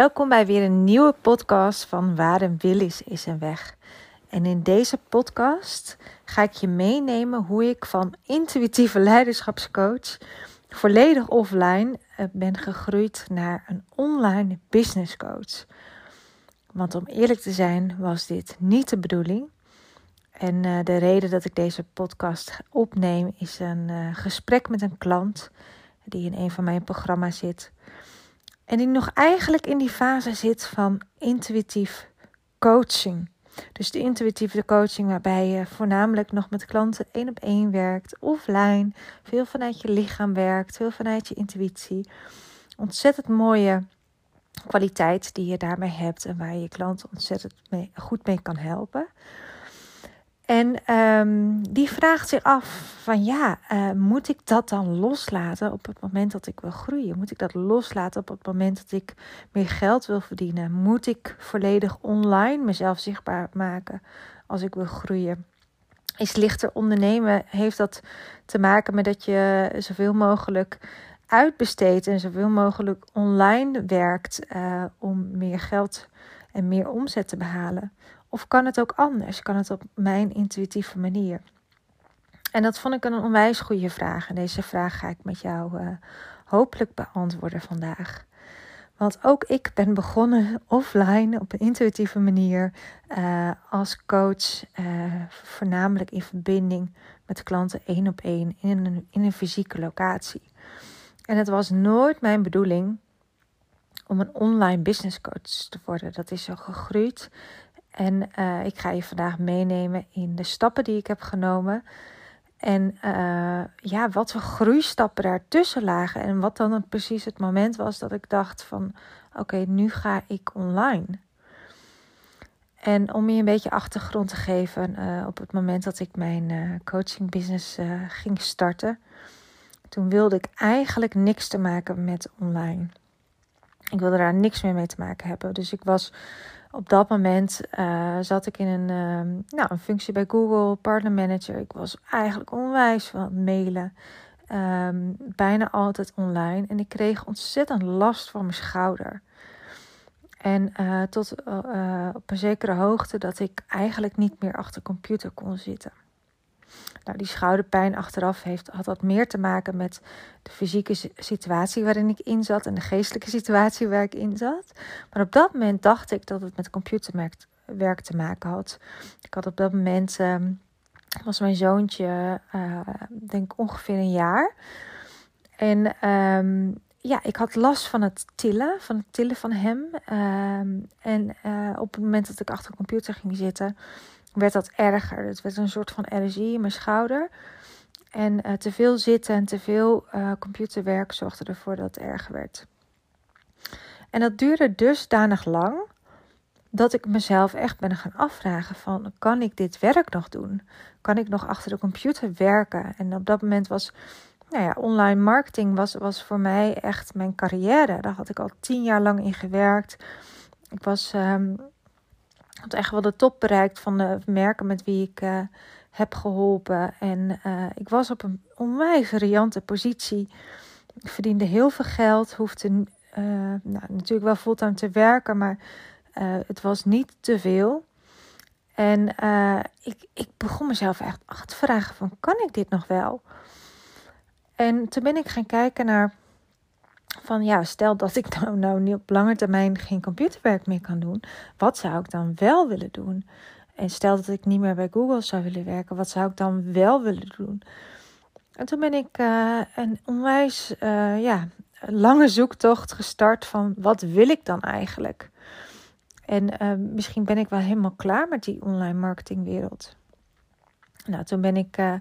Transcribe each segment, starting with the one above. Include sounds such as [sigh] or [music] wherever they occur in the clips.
Welkom bij weer een nieuwe podcast van Waar een wil is, is een weg. En in deze podcast ga ik je meenemen hoe ik van intuïtieve leiderschapscoach volledig offline eh, ben gegroeid naar een online business coach. Want om eerlijk te zijn was dit niet de bedoeling. En uh, de reden dat ik deze podcast opneem is een uh, gesprek met een klant die in een van mijn programma's zit. En die nog eigenlijk in die fase zit van intuïtief coaching. Dus de intuïtieve coaching waarbij je voornamelijk nog met klanten één op één werkt, offline, veel vanuit je lichaam werkt, veel vanuit je intuïtie. Ontzettend mooie kwaliteit die je daarmee hebt en waar je je klanten ontzettend mee, goed mee kan helpen. En um, die vraagt zich af van ja, uh, moet ik dat dan loslaten op het moment dat ik wil groeien? Moet ik dat loslaten op het moment dat ik meer geld wil verdienen? Moet ik volledig online mezelf zichtbaar maken als ik wil groeien? Is lichter ondernemen, heeft dat te maken met dat je zoveel mogelijk uitbesteedt en zoveel mogelijk online werkt uh, om meer geld en meer omzet te behalen? Of kan het ook anders? Kan het op mijn intuïtieve manier? En dat vond ik een onwijs goede vraag. En deze vraag ga ik met jou uh, hopelijk beantwoorden vandaag. Want ook ik ben begonnen offline op een intuïtieve manier uh, als coach, uh, voornamelijk in verbinding met klanten één op één in een, in een fysieke locatie. En het was nooit mijn bedoeling om een online business coach te worden. Dat is zo gegroeid en uh, ik ga je vandaag meenemen in de stappen die ik heb genomen. En uh, ja, wat voor groeistappen daartussen lagen. En wat dan precies het moment was dat ik dacht van... Oké, nu ga ik online. En om je een beetje achtergrond te geven... Uh, op het moment dat ik mijn coaching business ging starten... Toen wilde ik eigenlijk niks te maken met online. Ik wilde daar niks meer mee te maken hebben. Dus ik was op dat moment uh, zat ik in een, uh, nou, een functie bij Google, partner manager. Ik was eigenlijk onwijs van mailen. Um, bijna altijd online. En ik kreeg ontzettend last van mijn schouder. En uh, tot op een zekere hoogte dat ik eigenlijk niet meer achter de computer kon zitten. Nou, die schouderpijn achteraf heeft, had wat meer te maken met de fysieke situatie waarin ik in zat en de geestelijke [laughs] situatie waar ik in zat. Maar op dat moment dacht ik dat het met computerwerk te maken had. Ik had op dat moment, uh, was mijn zoontje, uh, denk ongeveer een jaar. En um, ja, ik had last van het tillen, van het tillen van hem. Um, en uh, op het moment dat ik achter de computer ging zitten, werd dat erger. Het werd een soort van allergie in mijn schouder. En uh, te veel zitten en te veel uh, computerwerk zorgde ervoor dat het erger werd. En dat duurde dusdanig lang dat ik mezelf echt ben gaan afvragen van kan ik dit werk nog doen? Kan ik nog achter de computer werken? En op dat moment was nou ja, online marketing was, was voor mij echt mijn carrière. Daar had ik al tien jaar lang in gewerkt. Ik was um, had echt wel de top bereikt van de merken met wie ik uh, heb geholpen. En uh, ik was op een onwijs riante positie. Ik verdiende heel veel geld, hoefde uh, nou, natuurlijk wel fulltime te werken, maar het was niet te veel. En ik, ik begon mezelf echt af te vragen van, kan ik dit nog wel? En toen ben ik gaan kijken naar van ja, stel dat ik nou, nou niet op lange termijn geen computerwerk meer kan doen, wat zou ik dan wel willen doen? En stel dat ik niet meer bij Google zou willen werken, wat zou ik dan wel willen doen? En toen ben ik uh, een onwijs uh, ja, lange zoektocht gestart van wat wil ik dan eigenlijk? En uh, misschien ben ik wel helemaal klaar met die online marketingwereld. Nou, toen ben ik uh,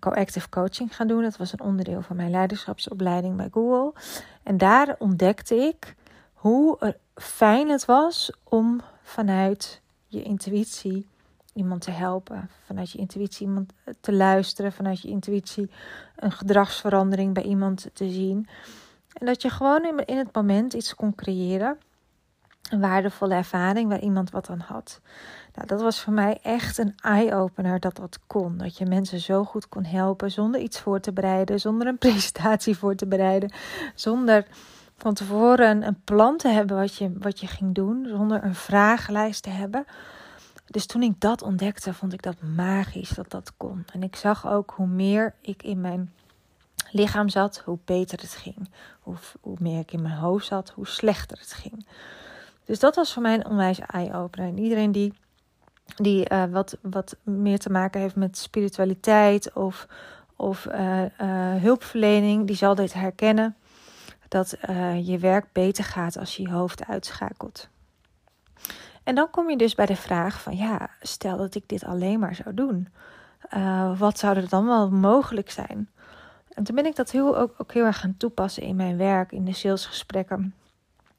co-active coaching gaan doen. Dat was een onderdeel van mijn leiderschapsopleiding bij Google. En daar ontdekte ik hoe fijn het was om vanuit je intuïtie iemand te helpen. Vanuit je intuïtie iemand te luisteren. Vanuit je intuïtie een gedragsverandering bij iemand te zien. En dat je gewoon in het moment iets kon creëren. Een waardevolle ervaring waar iemand wat aan had. Nou, dat was voor mij echt een eye-opener dat dat kon. Dat je mensen zo goed kon helpen zonder iets voor te bereiden, zonder een [laughs] presentatie voor te bereiden, zonder van tevoren een plan te hebben wat je, wat je ging doen, zonder een vragenlijst te hebben. Dus toen ik dat ontdekte, vond ik dat magisch dat dat kon. En ik zag ook hoe meer ik in mijn lichaam zat, hoe beter het ging. Hoe, hoe meer ik in mijn hoofd zat, hoe slechter het ging. Dus dat was voor mij een onwijs eye-opener. En iedereen die, die uh, wat, wat meer te maken heeft met spiritualiteit of, of uh, uh, hulpverlening, die zal dit herkennen. Dat je werk beter gaat als je je hoofd uitschakelt. En dan kom je dus bij de vraag van ja, stel dat ik dit alleen maar zou doen. wat zou er dan wel mogelijk zijn? En toen ben ik dat heel, ook, ook heel erg gaan toepassen in mijn werk, in de salesgesprekken.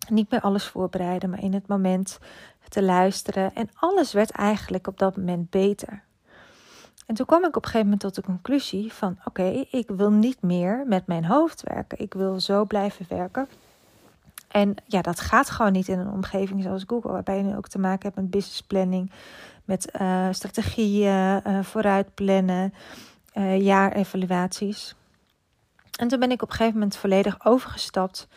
Niet meer alles voorbereiden, maar in het moment te luisteren. En alles werd eigenlijk op dat moment beter. En toen kwam ik op een gegeven moment tot de conclusie van oké, ik wil niet meer met mijn hoofd werken. Ik wil zo blijven werken. En ja, dat gaat gewoon niet in een omgeving zoals Google, waarbij je nu ook te maken hebt met business planning, met uh, strategieën, uh, vooruitplannen, uh, jaarevaluaties. En toen ben ik op een gegeven moment volledig overgestapt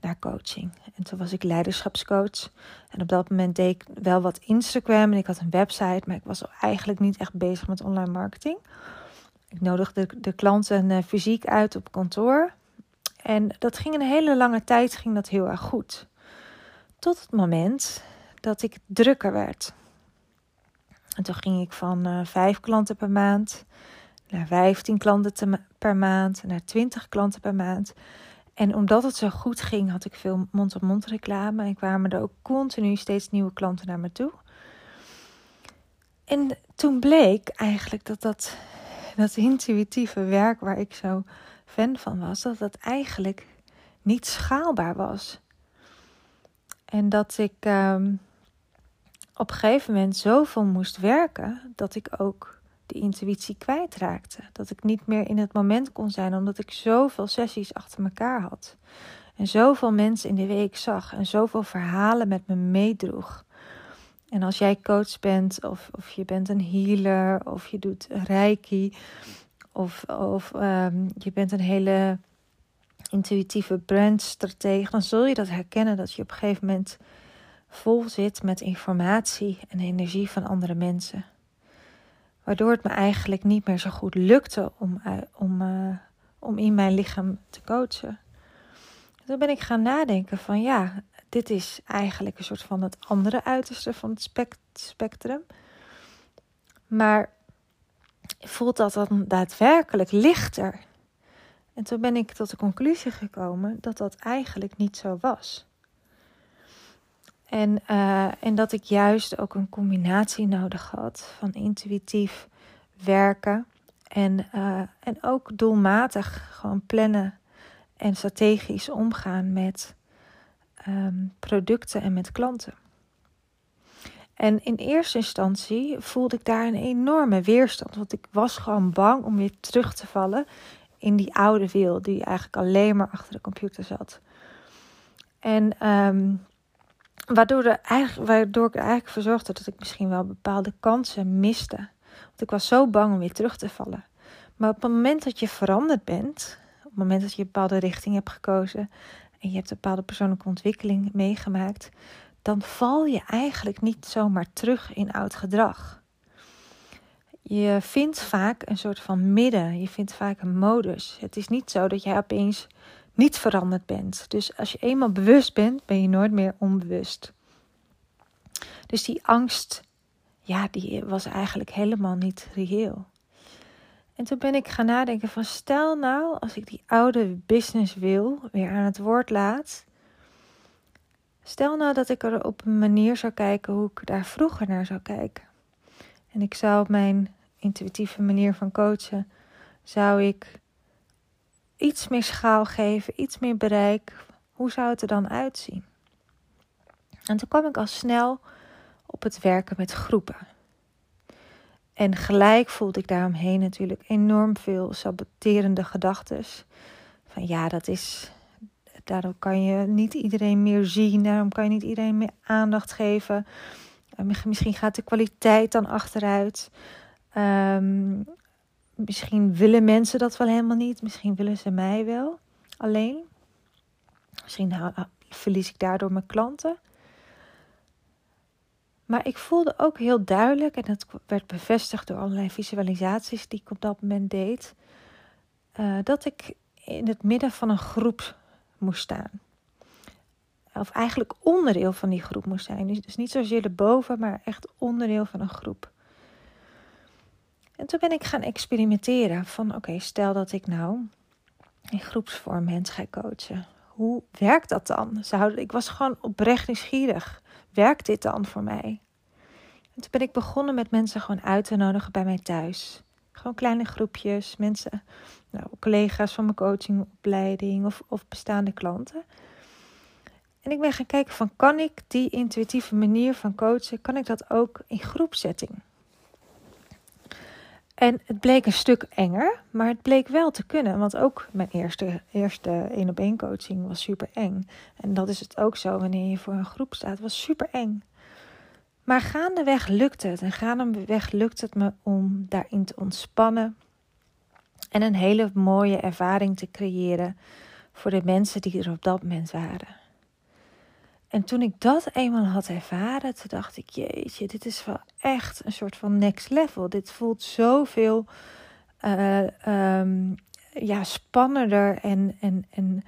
naar coaching. En toen was ik leiderschapscoach. En op dat moment deed ik wel wat Instagram en ik had een website, maar ik was eigenlijk niet echt bezig met online marketing. Ik nodigde de, klanten uh, fysiek uit op kantoor. En dat ging een hele lange tijd ging dat heel erg goed. Tot het moment dat ik drukker werd. En toen ging ik van uh, vijf klanten per maand naar 15 klanten per maand, naar 20 klanten per maand. En omdat het zo goed ging, had ik veel mond-op-mond reclame. En kwamen er ook continu steeds nieuwe klanten naar me toe. En toen bleek eigenlijk dat dat, dat intuïtieve werk waar ik zo fan van was, dat dat eigenlijk niet schaalbaar was. En dat ik um, op een gegeven moment zoveel moest werken dat ik ook de intuïtie kwijtraakte. Dat ik niet meer in het moment kon zijn, omdat ik zoveel sessies achter elkaar had. En zoveel mensen in de week zag en zoveel verhalen met me meedroeg. En als jij coach bent, of, of je bent een healer, of je doet reiki, of, of um, je bent een hele intuïtieve brandstratege, dan zul je dat herkennen dat je op een gegeven moment vol zit met informatie en energie van andere mensen. Waardoor het me eigenlijk niet meer zo goed lukte om, eh, om, uh, om in mijn lichaam te coachen. Toen ben ik gaan nadenken van ja, dit is eigenlijk een soort van het andere uiterste van het spectrum. Maar voelt dat dan daadwerkelijk lichter? En toen ben ik tot de conclusie gekomen dat dat eigenlijk niet zo was. En, uh, en dat ik juist ook een combinatie nodig had van intuïtief werken en, uh, en ook doelmatig gewoon plannen en strategisch omgaan met um, producten en met klanten. En in eerste instantie voelde ik daar een enorme weerstand, want ik was gewoon bang om weer terug te vallen in die oude wereld die eigenlijk alleen maar achter de computer zat. En um, Waardoor, eigenlijk, waardoor ik er eigenlijk voor zorgde dat ik misschien wel bepaalde kansen miste. Want ik was zo bang om weer terug te vallen. Maar op het moment dat je veranderd bent, op het moment dat je een bepaalde richting hebt gekozen en je hebt een bepaalde persoonlijke ontwikkeling meegemaakt, dan val je eigenlijk niet zomaar terug in oud gedrag. Je vindt vaak een soort van midden, je vindt vaak een modus. Het is niet zo dat jij opeens niet veranderd bent. Dus als je eenmaal bewust bent, ben je nooit meer onbewust. Dus die angst, ja, die was eigenlijk helemaal niet reëel. En toen ben ik gaan nadenken van stel nou als ik die oude business wil weer aan het woord laat. Stel nou dat ik er op een manier zou kijken hoe ik daar vroeger naar zou kijken. En ik zou op mijn intuïtieve manier van coachen, zou ik iets meer schaal geven, iets meer bereik, hoe zou het er dan uitzien? En toen kwam ik al snel op het werken met groepen. En gelijk voelde ik daaromheen natuurlijk enorm veel saboterende gedachten. Van ja, dat is. Daarom kan je niet iedereen meer zien. Daarom kan je niet iedereen meer aandacht geven. Misschien gaat de kwaliteit dan achteruit. Um, Misschien willen mensen dat wel helemaal niet. Misschien willen ze mij wel alleen. Misschien verlies ik daardoor mijn klanten. Maar ik voelde ook heel duidelijk, en dat werd bevestigd door allerlei visualisaties die ik op dat moment deed, uh, dat ik in het midden van een groep moest staan. Of eigenlijk onderdeel van die groep moest zijn. Dus, dus niet zozeer erboven, maar echt onderdeel van een groep. En toen ben ik gaan experimenteren van oké, stel dat ik nou in groepsvorm mensen ga coachen. Hoe werkt dat dan? Ik was gewoon oprecht nieuwsgierig. Werkt dit dan voor mij? En toen ben ik begonnen met mensen gewoon uit te nodigen bij mij thuis. Gewoon kleine groepjes, mensen, nou, collega's van mijn coachingopleiding of, of bestaande klanten. En ik ben gaan kijken van kan ik die intuïtieve manier van coachen, kan ik dat ook in groepsetting? En het bleek een stuk enger, maar het bleek wel te kunnen. Want ook mijn eerste, eerste één op één coaching was super eng. En dat is het ook zo wanneer je voor een groep staat, was super eng. Maar gaandeweg lukt het. En gaandeweg lukt het me om daarin te ontspannen. En een hele mooie ervaring te creëren voor de mensen die er op dat moment waren. En toen ik dat eenmaal had ervaren, toen dacht ik, jeetje, dit is wel echt een soort van next level. Dit voelt zoveel uh, ja, spannender en, en, en,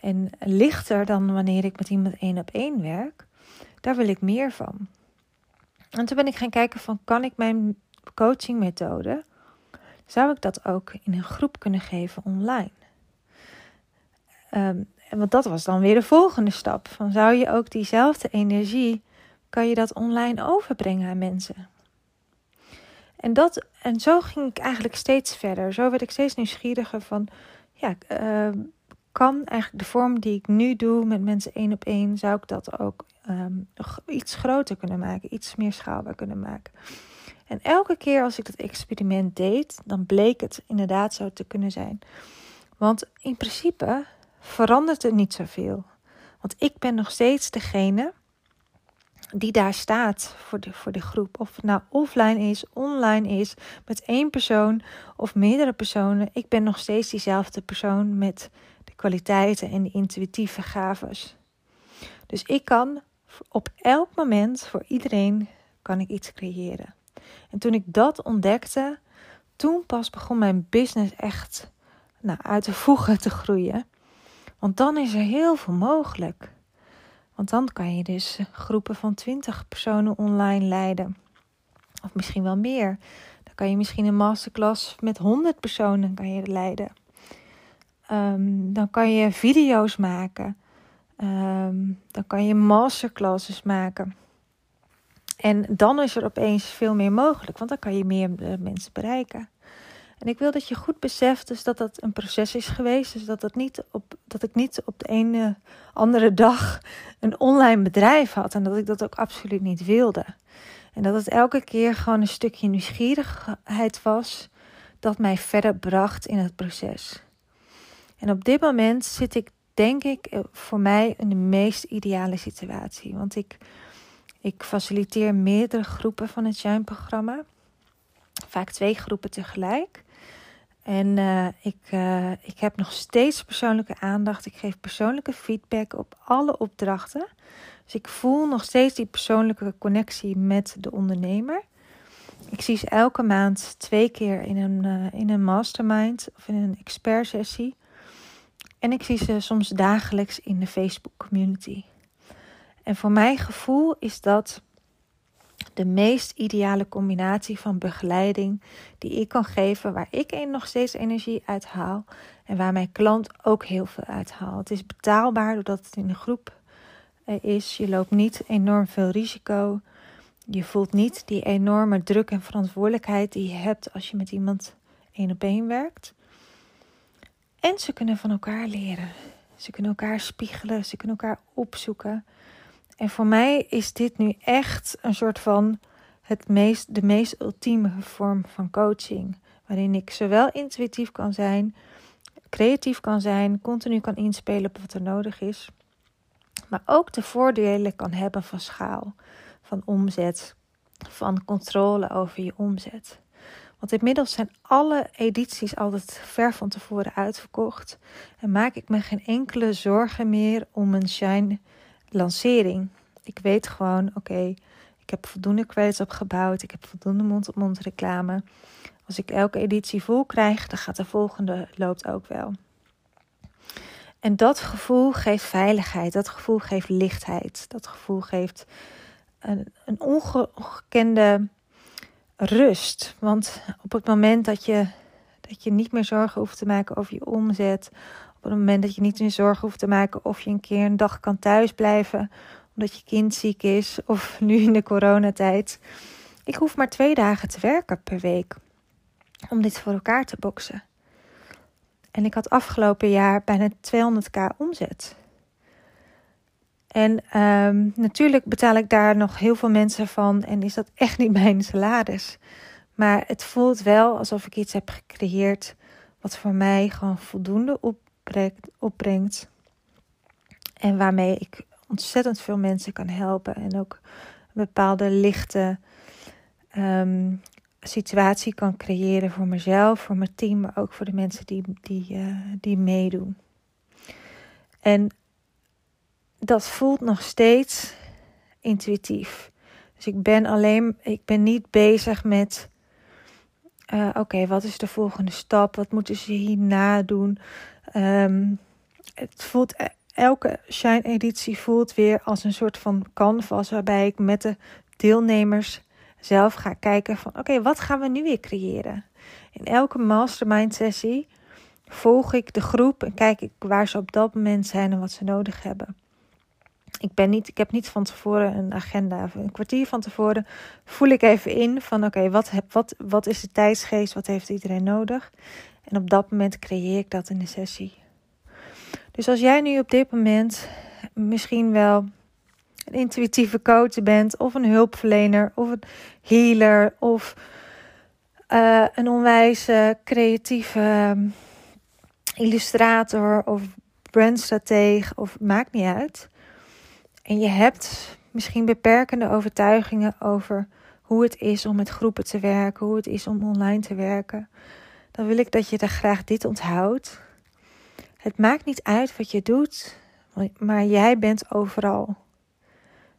en lichter dan wanneer ik met iemand één op één werk. Daar wil ik meer van. En toen ben ik gaan kijken van, kan ik mijn coachingmethode, zou ik dat ook in een groep kunnen geven online? Um, want dat was dan weer de volgende stap. Van zou je ook diezelfde energie, kan je dat online overbrengen aan mensen? En, dat, en zo ging ik eigenlijk steeds verder. Zo werd ik steeds nieuwsgieriger van, ja, uh, kan eigenlijk de vorm die ik nu doe met mensen één op één, zou ik dat ook nog iets groter kunnen maken, iets meer schaalbaar kunnen maken. En elke keer als ik dat experiment deed, dan bleek het inderdaad zo te kunnen zijn. Want in principe verandert het niet zoveel. Want ik ben nog steeds degene die daar staat voor de, voor de groep. Of het nou offline is, online is, met één persoon of meerdere personen. Ik ben nog steeds diezelfde persoon met de kwaliteiten en de intuïtieve gaves. Dus ik kan op elk moment voor iedereen kan ik iets creëren. En toen ik dat ontdekte, toen pas begon mijn business echt nou, uit de voegen te groeien. Want dan is er heel veel mogelijk. Want dan kan je dus groepen van 20 personen online leiden. Of misschien wel meer. Dan kan je misschien een masterclass met 100 personen kan je leiden. Um, dan kan je video's maken. Um, dan kan je masterclasses maken. En dan is er opeens veel meer mogelijk, want dan kan je meer eh, mensen bereiken. En ik wil dat je goed beseft dus dat dat een proces is geweest. Dus dat, dat, niet op, dat ik niet op de ene andere dag een online bedrijf had. En dat ik dat ook absoluut niet wilde. En dat het elke keer gewoon een stukje nieuwsgierigheid was dat mij verder bracht in het proces. En op dit moment zit ik, denk ik, eh, voor mij in de meest ideale situatie. Want ik, ik faciliteer meerdere groepen van het Shine-programma. Vaak twee groepen tegelijk. En uh, ik, uh, ik heb nog steeds persoonlijke aandacht. Ik geef persoonlijke feedback op alle opdrachten. Dus ik voel nog steeds die persoonlijke connectie met de ondernemer. Ik zie ze elke maand twee keer in een, uh, in een mastermind of in een expert sessie. En ik zie ze soms dagelijks in de Facebook community. En voor mijn gevoel is dat de meest ideale combinatie van begeleiding die ik kan geven, waar ik nog steeds energie uit haal en waar mijn klant ook heel veel uit haalt. Het is betaalbaar doordat het in een groep eh, is. Je loopt niet enorm veel risico. Je voelt niet die enorme druk en verantwoordelijkheid die je hebt als je met iemand één op één werkt. En ze kunnen van elkaar leren. Ze kunnen elkaar spiegelen, ze kunnen elkaar opzoeken. En voor mij is dit nu echt een soort van het meest, de meest ultieme vorm van coaching. Waarin ik zowel intuïtief kan zijn, creatief kan zijn, continu kan inspelen op wat er nodig is. Maar ook de voordelen kan hebben van schaal, van omzet, van controle over je omzet. Want inmiddels zijn alle edities altijd ver van tevoren uitverkocht. En maak ik me geen enkele zorgen meer om een Shine lancering. Ik weet gewoon, oké, ik heb voldoende credits opgebouwd. Ik heb voldoende mond-op-mond reclame. Als ik elke editie vol krijg, dan gaat de volgende loopt ook wel. En dat gevoel geeft veiligheid, dat gevoel geeft lichtheid, dat gevoel geeft een, een ongekende rust. Want op het moment dat je, dat je niet meer zorgen hoeft te maken over je omzet, het moment dat je niet meer zorgen hoeft te maken of je een keer een dag kan thuisblijven omdat je kind ziek is, of nu in de coronatijd. Ik hoef maar twee dagen te werken per week om dit voor elkaar te boksen. En ik had afgelopen jaar bijna 200k omzet. En um, natuurlijk betaal ik daar nog heel veel mensen van en is dat echt niet [laughs] mijn salaris. Maar het voelt wel alsof ik iets heb gecreëerd wat voor mij gewoon voldoende opbrengt. en waarmee ik ontzettend veel mensen kan helpen. En ook een bepaalde lichte um, situatie kan creëren voor mezelf, voor mijn team, maar ook voor de mensen die, die, uh, die meedoen. En dat voelt nog steeds intuïtief. Dus ik ben alleen, ik ben niet bezig met, uh, oké, wat is de volgende stap? Wat moeten ze hierna doen? Um, het voelt, e-, elke Shine-editie voelt weer als een soort van canvas waarbij ik met de deelnemers zelf ga kijken van, oké, wat gaan we nu weer creëren? In elke mastermind sessie volg ik de groep en kijk ik waar ze op dat moment zijn en wat ze nodig hebben ik, ben niet, ik heb niet van tevoren een agenda. Een kwartier van tevoren voel ik even in van oké, wat, wat, wat is de tijdsgeest? Wat heeft iedereen nodig? En op dat moment creëer ik dat in de sessie. Dus als jij nu op dit moment misschien wel een intuïtieve coach bent, of een hulpverlener, of een healer, of uh, een onwijs creatieve ehm, illustrator of brandstratege, of maakt niet uit. En je hebt misschien beperkende overtuigingen over hoe het is om met groepen te werken, hoe het is om online te werken. Dan wil ik dat je er graag dit onthoudt. Het maakt niet uit wat je doet, maar jij bent overal.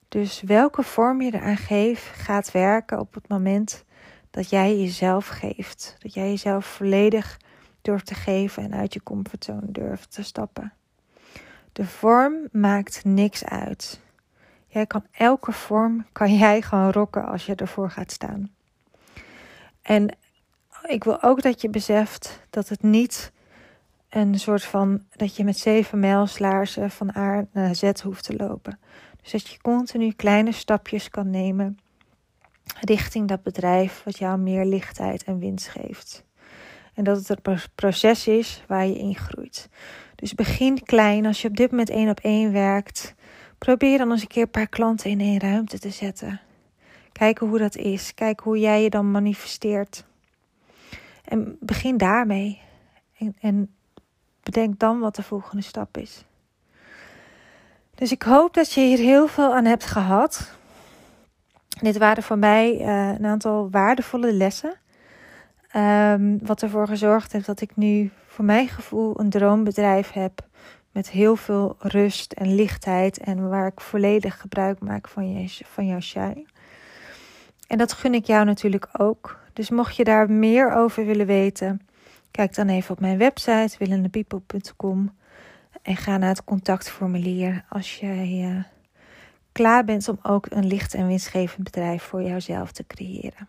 Dus welke vorm je eraan geeft, gaat werken op het moment dat jij jezelf geeft. Dat jij jezelf volledig durft te geven en uit je comfortzone durft te stappen. De vorm maakt niks uit. Jij kan elke vorm kan jij gewoon rocken als je ervoor gaat staan. En ik wil ook dat je beseft dat het niet een soort van dat je met zeven mijlslaarzen van A naar Z hoeft te lopen. Dus dat je continu kleine stapjes kan nemen richting dat bedrijf wat jou meer lichtheid en winst geeft. En dat het een proces is waar je in groeit. Dus begin klein. Als je op dit moment één op één werkt, probeer dan eens een keer een paar klanten in één ruimte te zetten. Kijken hoe dat is. Kijken hoe jij je dan manifesteert. En begin daarmee. En, en bedenk dan wat de volgende stap is. Dus ik hoop dat je hier heel veel aan hebt gehad. Dit waren voor mij uh, een aantal waardevolle lessen. Um, wat ervoor gezorgd heeft dat ik nu voor mijn gevoel een droombedrijf heb. Met heel veel rust en lichtheid. En waar ik volledig gebruik maak van, je, van jouw shine. En dat gun ik jou natuurlijk ook. Dus mocht je daar meer over willen weten, kijk dan even op mijn website willendepeople.com en ga naar het contactformulier als jij uh, klaar bent om ook een licht en winstgevend bedrijf voor jouzelf te creëren.